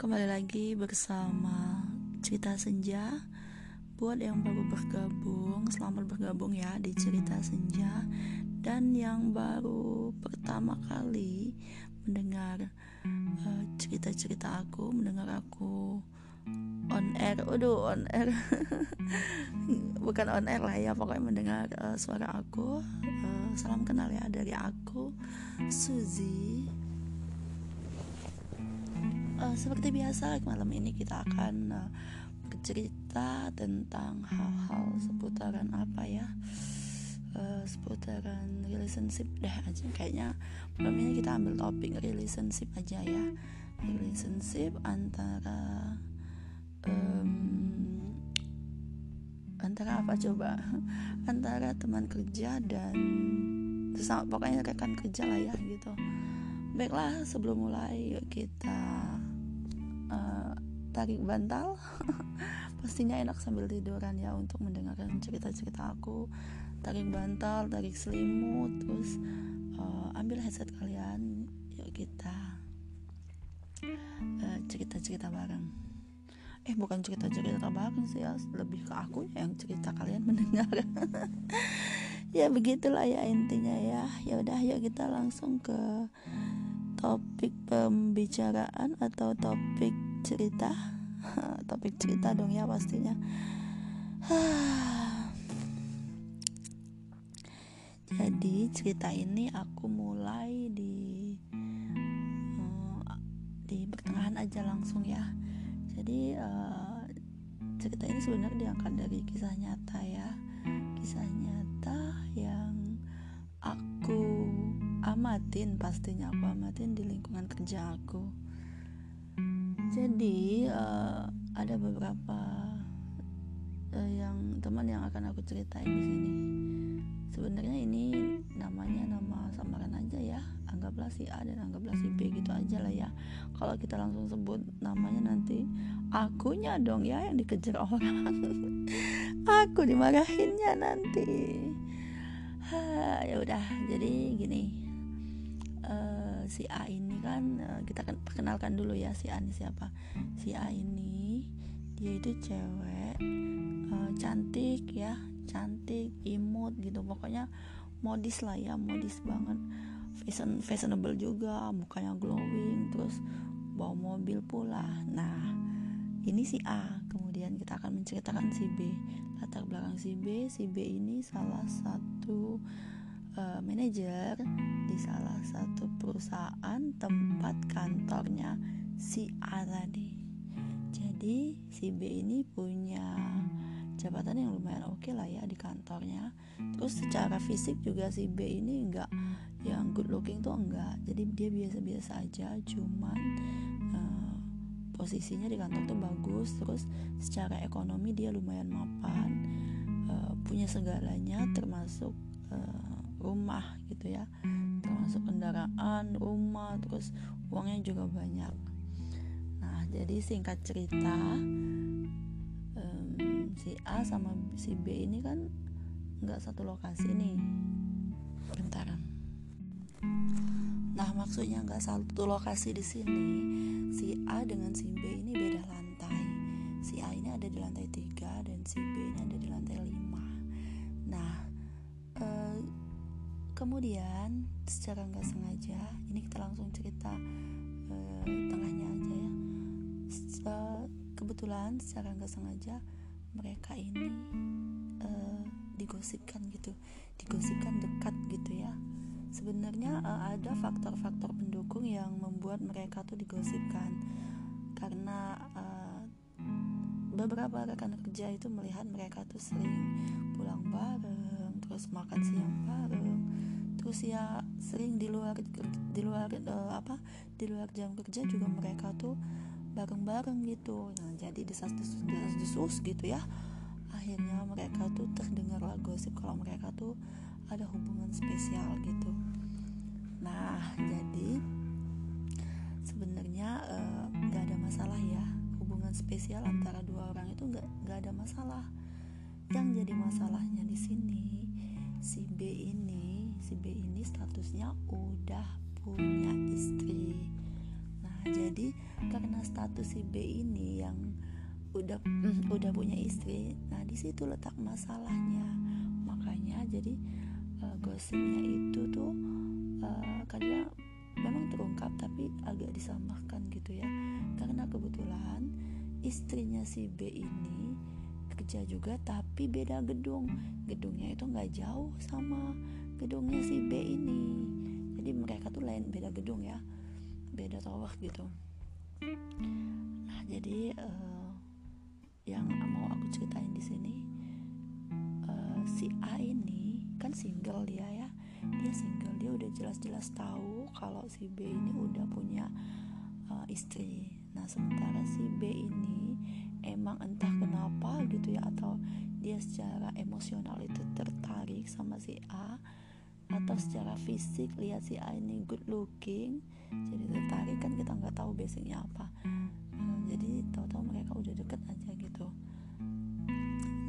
Kembali lagi bersama Cerita Senja. Buat yang baru bergabung, selamat bergabung ya di Cerita Senja. Dan yang baru pertama kali mendengar uh, cerita-cerita aku, mendengar aku on air, aduh on air. Bukan on air lah ya, pokoknya mendengar uh, suara aku. Uh, Salam kenal ya dari aku, Suzy seperti biasa malam ini kita akan uh, bercerita tentang hal-hal seputaran apa ya? Uh, seputaran relationship deh aja. Kayaknya malam ini kita ambil topik relationship aja ya. Relationship antara um, antara apa coba? Antara teman kerja dan sesama pokoknya rekan kerja lah ya gitu. Baiklah sebelum mulai yuk kita tarik bantal. Pastinya enak sambil tiduran ya untuk mendengarkan cerita-cerita aku. Tarik bantal tarik selimut terus uh, ambil headset kalian. Yuk kita uh, cerita-cerita bareng. Eh bukan cerita-cerita bareng sih ya lebih ke aku yang cerita kalian mendengar. Ya begitulah ya intinya ya. Ya udah yuk kita langsung ke topik pembicaraan atau topik cerita? Topik cerita dong ya pastinya. Jadi cerita ini aku mulai di uh, di pertengahan aja langsung ya. Jadi uh, cerita ini sebenarnya diangkat dari kisah nyata ya. Kisah amatin pastinya aku amatin di lingkungan kerja aku. Jadi uh, ada beberapa uh, yang teman yang akan aku ceritain di sini. Sebenarnya ini namanya nama samaran aja ya. Anggaplah si A dan anggaplah si B gitu aja lah ya. Kalau kita langsung sebut namanya nanti akunya dong ya yang dikejar orang. Aku dimarahinnya nanti. Ya udah. Jadi gini uh, si A ini kan uh, kita kan perkenalkan dulu ya si A ini siapa. Si A ini dia itu cewek uh, cantik ya cantik imut gitu. Pokoknya modis lah ya modis banget. Fashion fashionable juga mukanya glowing terus bawa mobil pula. Nah ini si A. Kemudian kita akan menceritakan si B. Latar belakang si B si B ini salah satu uh, manajer di salah satu perusahaan tempat kantornya si A tadi. Jadi si B ini punya jabatan yang lumayan oke okay lah ya di kantornya. Terus secara fisik juga si B ini enggak yang good looking tuh enggak. Jadi dia biasa-biasa aja, cuman uh, posisinya di kantor tuh bagus. Terus secara ekonomi dia lumayan mapan, uh, punya segalanya termasuk uh, rumah gitu ya. Termasuk kendaraan rumah terus uangnya juga banyak. Nah jadi singkat cerita um, si A sama si B ini kan nggak satu lokasi nih. Bentaran. Nah maksudnya nggak satu lokasi di sini. Si A dengan si B ini beda lantai. Si A ini ada di lantai 3 dan si B ini ada di lantai 5 nah kemudian secara nggak sengaja ini kita langsung cerita uh, tengahnya aja ya. Uh, kebetulan secara nggak sengaja mereka ini uh, digosipkan gitu digosipkan dekat gitu ya. Sebenarnya uh, ada faktor-faktor pendukung yang membuat mereka tuh digosipkan. Karena uh, beberapa rekan kerja itu melihat mereka tuh sering pulang bareng terus makan siang bareng terus ya sering di luar di luar uh, apa di luar jam kerja juga mereka tuh bareng-bareng gitu. Nah jadi desas-desus desas gitu ya akhirnya mereka tuh terdengar lah gosip kalau mereka tuh ada hubungan spesial gitu. Nah jadi sebenarnya eh, nggak uh, ada masalah ya hubungan spesial antara dua orang itu nggak nggak ada masalah. Yang jadi masalahnya di sini si B ini si B ini statusnya udah punya istri. Nah jadi karena status si B ini yang udah mm, udah punya istri nah di situ letak masalahnya. Makanya jadi uh, gosipnya itu tuh uh, memang terungkap tapi agak disamakan gitu ya. Karena kebetulan istrinya si B ini kerja juga tapi beda gedung. Gedungnya itu nggak jauh sama gedungnya si B ini. Jadi mereka tuh lain beda gedung ya. Beda tower gitu. Nah jadi uh, yang mau aku ceritain di sini uh, si A ini kan single dia ya. Dia single dia udah jelas-jelas tahu kalau si B ini udah punya uh, istri. Nah sementara si B ini emang entah kenapa gitu ya atau dia secara emosional itu tertarik sama si A atau secara fisik lihat si A ini good looking jadi tertarik kan kita nggak tahu basicnya apa. Hmm, jadi tahu-tahu mereka udah deket aja gitu.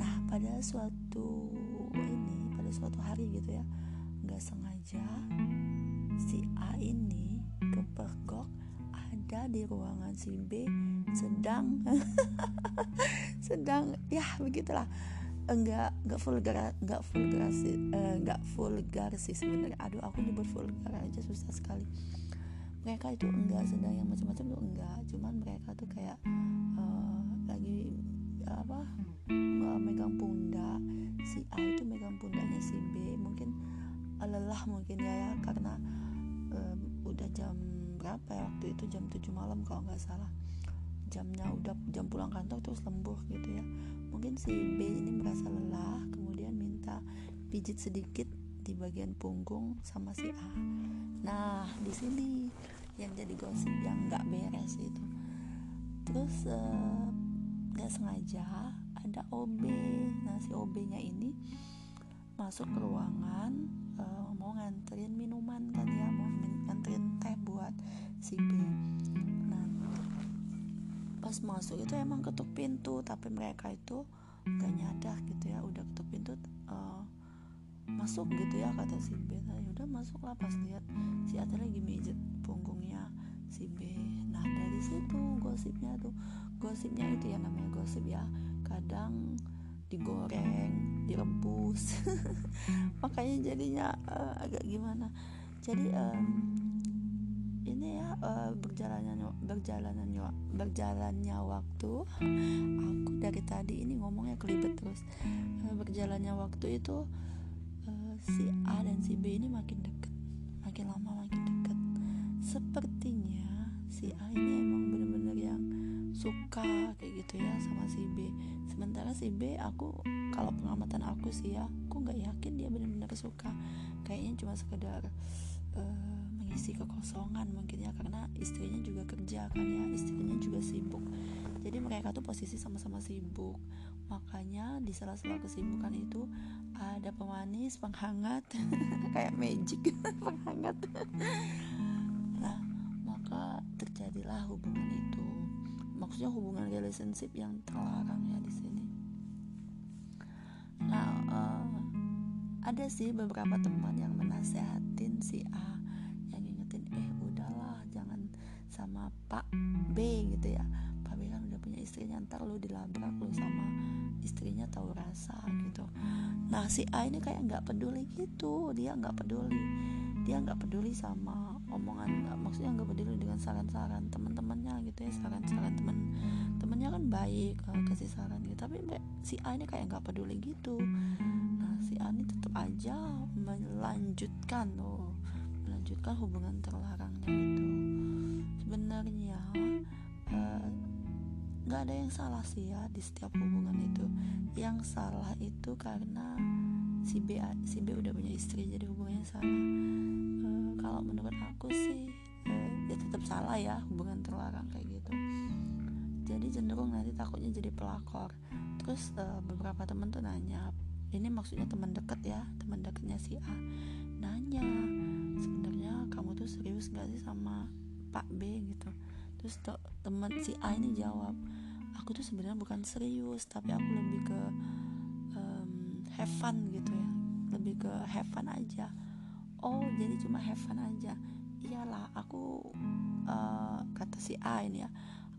Nah pada suatu ini pada suatu hari gitu ya nggak sengaja si A ini kepergok ada di ruangan si B sedang sedang ya begitulah enggak enggak vulgar enggak vulgar sih eh, enggak vulgar sih sebenarnya. Aduh aku nyebut vulgar aja susah sekali. Mereka itu enggak sedang yang macam-macam tuh enggak. Cuman mereka tuh kayak uh, lagi apa megang pundak si A itu megang pundaknya si B. Mungkin uh, lelah mungkin ya, ya. Karena um, udah jam berapa ya waktu itu? Jam 7 malam kalau nggak salah. Jamnya udah jam pulang kantor terus lembur gitu ya mungkin si B ini merasa lelah kemudian minta pijit sedikit di bagian punggung sama si A. Nah di sini yang jadi gosip yang nggak beres itu. Terus eh, nggak uh, sengaja ada OB nah si OB nya ini masuk ke ruangan uh, mau nganterin minuman kan ya mau nganterin teh buat si B pas masuk itu emang ketuk pintu tapi mereka itu gak nyadar gitu ya udah ketuk pintu uh, masuk gitu ya kata si B. Nah, udah masuk lah pas lihat si A lagi mijet punggungnya si B. Nah dari situ gosipnya tuh gosipnya itu ya namanya gosip ya kadang digoreng direbus. Makanya jadinya uh, agak gimana. Jadi um, ini ya uh, berjalannya berjalannya berjalannya waktu. Aku dari tadi ini ngomongnya kelibet terus. Uh, berjalannya waktu itu uh, si A dan si B ini makin deket makin lama makin deket. Sepertinya si A ini emang bener-bener yang suka kayak gitu ya sama si B. Sementara si B aku kalau pengamatan aku sih ya aku nggak yakin dia bener-bener suka. Kayaknya cuma sekedar mengisi kekosongan mungkin ya karena istrinya juga kerja kan ya istrinya juga sibuk. Jadi mereka tuh posisi sama-sama sibuk. Makanya di sela-sela kesibukan itu ada pemanis penghangat kayak magic penghangat. Nah maka terjadilah hubungan itu. Maksudnya hubungan relationship yang terlarang ya di sini. Nah uh, ada sih beberapa teman yang menasehatin si A sama Pak B gitu ya. Pak B kan udah punya istrinya ntar lu dilabrak lu sama istrinya tahu rasa gitu. Nah si A ini kayak nggak peduli gitu. Dia nggak peduli. Dia nggak peduli sama omongan maksudnya nggak peduli dengan saran-saran teman-temannya gitu ya. Saran-saran teman temennya kan baik uh, kasih saran gitu. Tapi si A ini kayak nggak peduli gitu. Nah si A ini aja melanjutkan oh melanjutkan hubungan terlarangnya itu. Sebenarnya eh, nggak uh, ada yang salah sih ya di setiap hubungan itu. Yang salah itu karena si B si B udah punya istri jadi hubungannya salah. Uh, kalau menurut aku sih uh, ya tetap salah ya hubungan terlarang kayak gitu. Jadi cenderung nanti takutnya jadi pelakor. Terus uh, beberapa temen tuh nanya ini maksudnya teman deket ya teman deketnya si A nanya sebenarnya kamu tuh serius gak sih sama Pak B? gitu. Terus teman si A ini jawab aku tuh sebenarnya bukan serius tapi aku lebih ke um, have fun gitu ya lebih ke have fun aja. Oh jadi cuma have fun aja? Iyalah aku uh, kata si A ini ya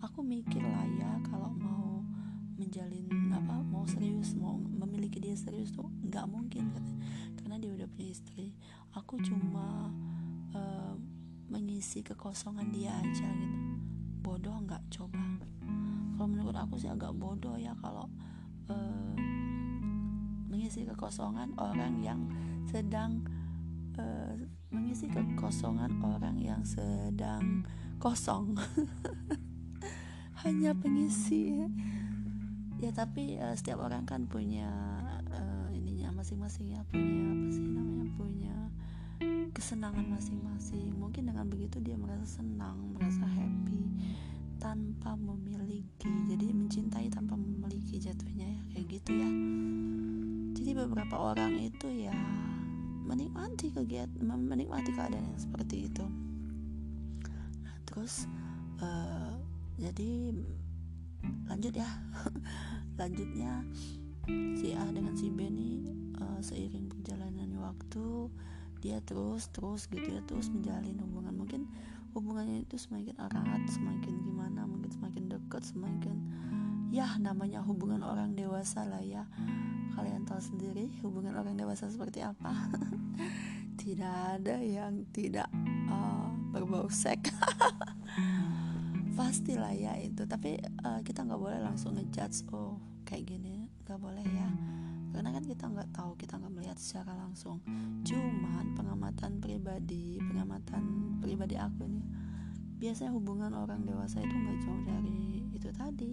aku mikir lah ya kalau mau menjalin apa mau serius mau memiliki dia serius tuh nggak mungkin katanya. Karena dia udah punya istri. Aku cuma uh, mengisi kekosongan dia aja gitu. Bodoh nggak coba. Kalau menurut aku sih agak bodoh ya kalau uh, mengisi kekosongan orang yang sedang uh, mengisi kekosongan orang yang sedang kosong. Hanya pengisi ya tapi uh, setiap orang kan punya uh, ininya masing-masing ya punya apa sih namanya punya kesenangan masing-masing. Mungkin dengan begitu dia merasa senang merasa happy tanpa memiliki jadi mencintai tanpa memiliki jatuhnya ya kayak gitu ya. Jadi beberapa orang itu ya menikmati kegiatan menikmati keadaan yang seperti itu. Nah terus uh, jadi lanjut ya. Lanjutnya si A dengan si B nih uh, seiring berjalannya waktu dia terus terus gitu ya terus menjalin hubungan. Mungkin hubungannya itu semakin erat semakin gimana mungkin semakin dekat semakin ya namanya hubungan orang dewasa lah ya. Kalian tahu sendiri hubungan orang dewasa seperti apa? Tidak ada yang tidak uh, berbau seks pastilah ya itu. Tapi uh, kita nggak boleh langsung ngejudge oh kayak gini. Nggak boleh ya. Karena kan kita nggak tahu kita nggak melihat secara langsung. Cuman pengamatan pribadi pengamatan pribadi aku nih biasanya hubungan orang dewasa itu nggak jauh dari itu tadi.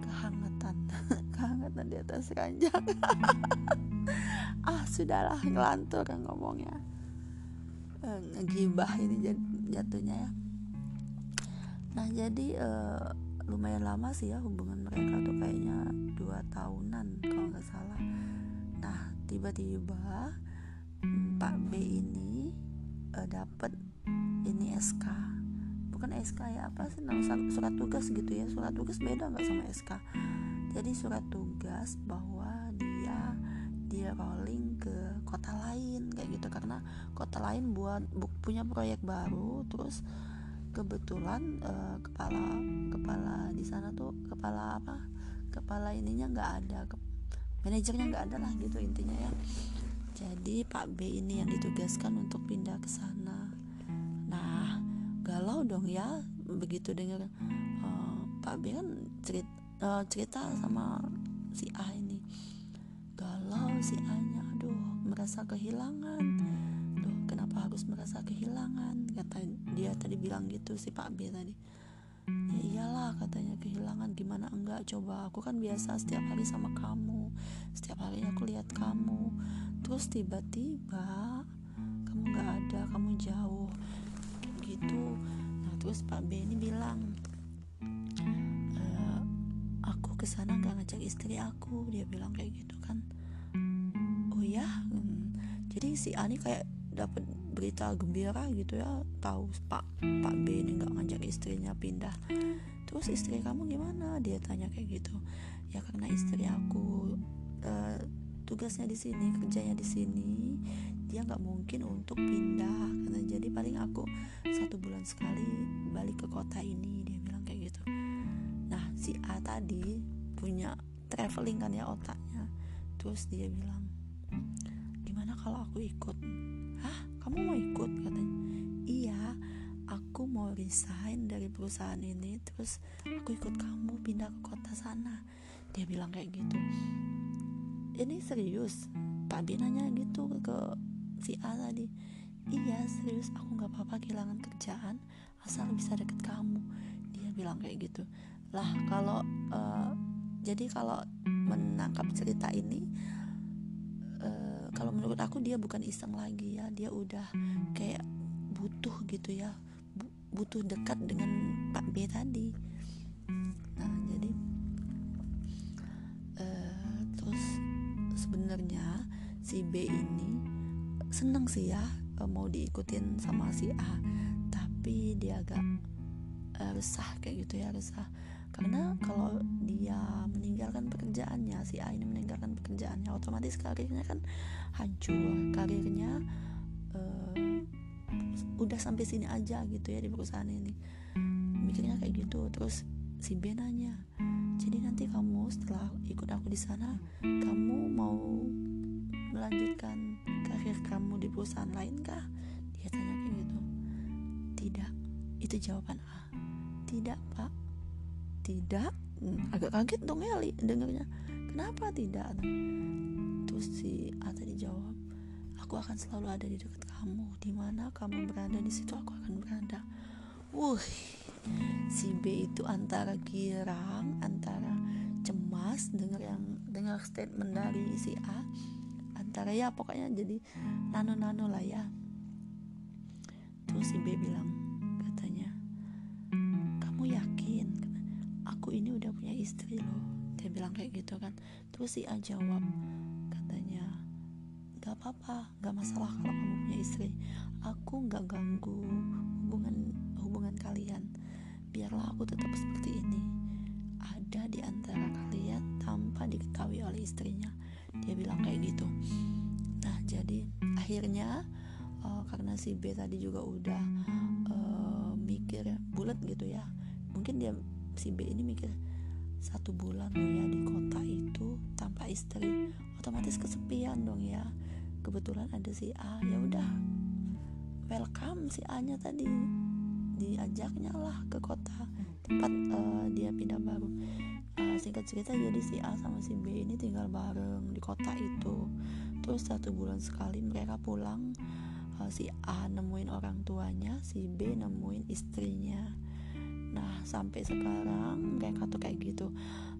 Kehangatan. Kehangatan di atas ranjang. Ah sudahlah ngelantur ngomongnya. Eh, ngegibah ini jatuhnya ya nah jadi uh, lumayan lama sih ya hubungan mereka tuh kayaknya dua tahunan kalau nggak salah. Nah tiba-tiba mm, Pak B ini uh, eh, dapat ini SK bukan SK ya apa sih nama surat tugas gitu ya. Surat tugas beda nggak sama SK jadi surat tugas bahwa dia dia rolling ke kota lain kayak gitu. Karena kota lain buat punya proyek baru terus kebetulan uh, kepala kepala di sana tuh kepala apa kepala ininya nggak ada ke, manajernya nggak ada lah gitu intinya ya. Jadi Pak B ini yang ditugaskan untuk pindah ke sana. Nah galau dong ya begitu dengar uh, Pak B kan cerita, uh, cerita sama si A ini. Galau si A nya aduh merasa kehilangan. Duh, kenapa harus merasa kehilangan? Kata tadi bilang gitu si Pak B tadi. Ya iyalah katanya kehilangan gimana enggak? Coba aku kan biasa setiap hari sama kamu. Setiap hari aku lihat kamu. Terus tiba-tiba kamu nggak ada kamu jauh. Gitu. Nah terus Pak B ini bilang e, aku ke sana nggak ngajak istri aku. Dia bilang kayak gitu kan. Oh ya hmm. jadi si Ani kayak dapat berita gembira gitu ya tahu pak pak B ini nggak ngajak istrinya pindah. Terus istri kamu gimana? Dia tanya kayak gitu. Ya karena istri aku uh, tugasnya di sini kerjanya di sini dia nggak mungkin untuk pindah karena jadi paling aku satu bulan sekali balik ke kota ini dia bilang kayak gitu. Nah si A tadi punya traveling kan ya otaknya. Terus dia bilang gimana kalau aku ikut kamu mau ikut? katanya. Iya aku mau resign dari perusahaan ini terus aku ikut kamu pindah ke kota sana. Dia bilang kayak gitu. Ini serius? Pak B nanya gitu ke si A tadi. Iya serius aku nggak apa-apa kehilangan kerjaan asal bisa deket kamu. Dia bilang kayak gitu. Lah kalau uh, jadi kalau menangkap cerita ini kalau menurut aku dia bukan iseng lagi ya dia udah kayak butuh gitu ya butuh dekat dengan Pak B tadi. Nah jadi uh, terus sebenarnya si B ini seneng sih ya uh, mau diikutin sama si A tapi dia agak uh, resah kayak gitu ya resah karena kalau dia meninggalkan pekerjaannya si A ini meninggalkan pekerjaannya otomatis karirnya kan hancur. Karirnya uh, udah sampai sini aja gitu ya di perusahaan ini. Mikirnya kayak gitu. Terus si B nanya jadi nanti kamu setelah ikut aku di sana kamu mau melanjutkan karir kamu di perusahaan lain kah? Dia tanya kayak gitu. Tidak. Itu jawaban A. Tidak pak tidak? Agak kaget dong Eli dengarnya kenapa tidak? Terus si A tadi jawab aku akan selalu ada di dekat kamu. Di mana kamu berada di situ aku akan berada. Wuh, si B itu antara girang antara cemas dengar yang dengar statement dari si A antara ya pokoknya jadi nano-nano lah ya. Terus si B bilang istri loh. Dia bilang kayak gitu kan. Terus si A jawab katanya gak apa-apa gak masalah kalau kamu punya istri. Aku gak ganggu hubungan hubungan kalian. Biarlah aku tetap seperti ini. Ada di antara kalian tanpa diketahui oleh istrinya. Dia bilang kayak gitu. Nah jadi akhirnya uh, karena si B tadi juga udah uh, mikir bulat gitu ya. Mungkin dia si B ini mikir satu bulan loh ya di kota itu tanpa istri. Otomatis kesepian dong ya. Kebetulan ada si A ya udah. Welcome si A nya tadi. Diajaknya lah ke kota tempat uh, dia pindah baru. Uh, singkat cerita jadi si A sama si B ini tinggal bareng di kota itu. Terus satu bulan sekali mereka pulang uh, si A nemuin orang tuanya si B nemuin istrinya nah sampai sekarang mereka tuh kayak gitu.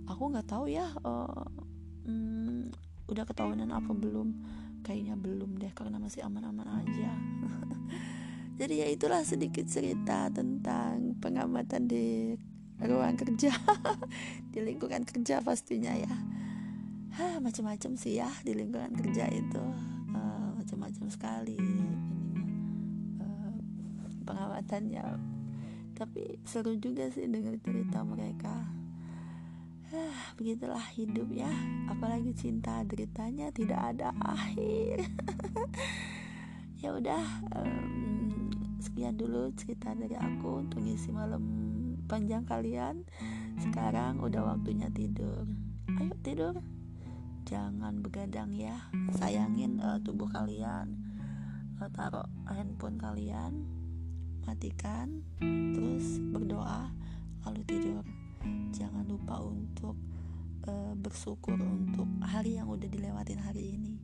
Aku nggak tahu ya uh, hmm, udah ketahuan apa belum? Kayaknya belum deh karena masih aman-aman aja. Jadi ya itulah sedikit cerita tentang pengamatan di ruang kerja di lingkungan kerja pastinya ya. Hah, macam-macam sih ya di lingkungan kerja itu. Uh, macam-macam sekali uh, pengamatannya tapi seru juga sih dengar cerita mereka. Ah, begitulah hidup ya. Apalagi cinta deritanya tidak ada akhir. Ya udah um, sekian dulu cerita dari aku untuk ngisi malam panjang kalian. Sekarang udah waktunya tidur. Ayo tidur. Jangan begadang ya. Sayangin uh, tubuh kalian. Uh, taruh handphone kalian matikan terus berdoa lalu tidur. Jangan lupa untuk uh, bersyukur untuk hari yang udah dilewatin hari ini.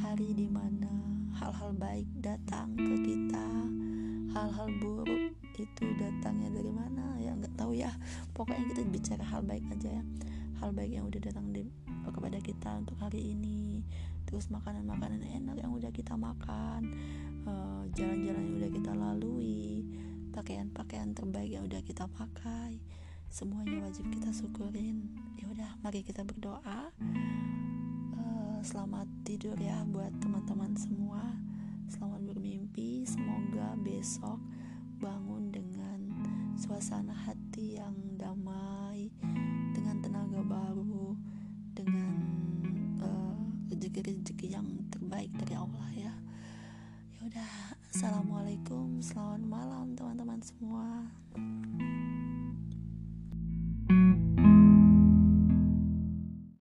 Hari di mana hal-hal baik datang ke kita. Hal-hal buruk itu datangnya dari mana ya nggak tahu ya. Pokoknya kita bicara hal baik aja ya. Hal baik yang udah datang di, kepada kita untuk hari ini. Terus makanan-makanan enak yang udah kita makan Eh, jalan-jalan yang udah kita lalui pakaian-pakaian terbaik yang udah kita pakai semuanya wajib kita syukurin. Ya udah mari kita berdoa. Uh, selamat tidur ya buat teman-teman semua. Selamat bermimpi. Semoga besok bangun dengan suasana hati yang damai dengan tenaga baru dengan uh, rezeki-rezeki yang terbaik dari Allah ya udah assalamualaikum selamat malam teman-teman semua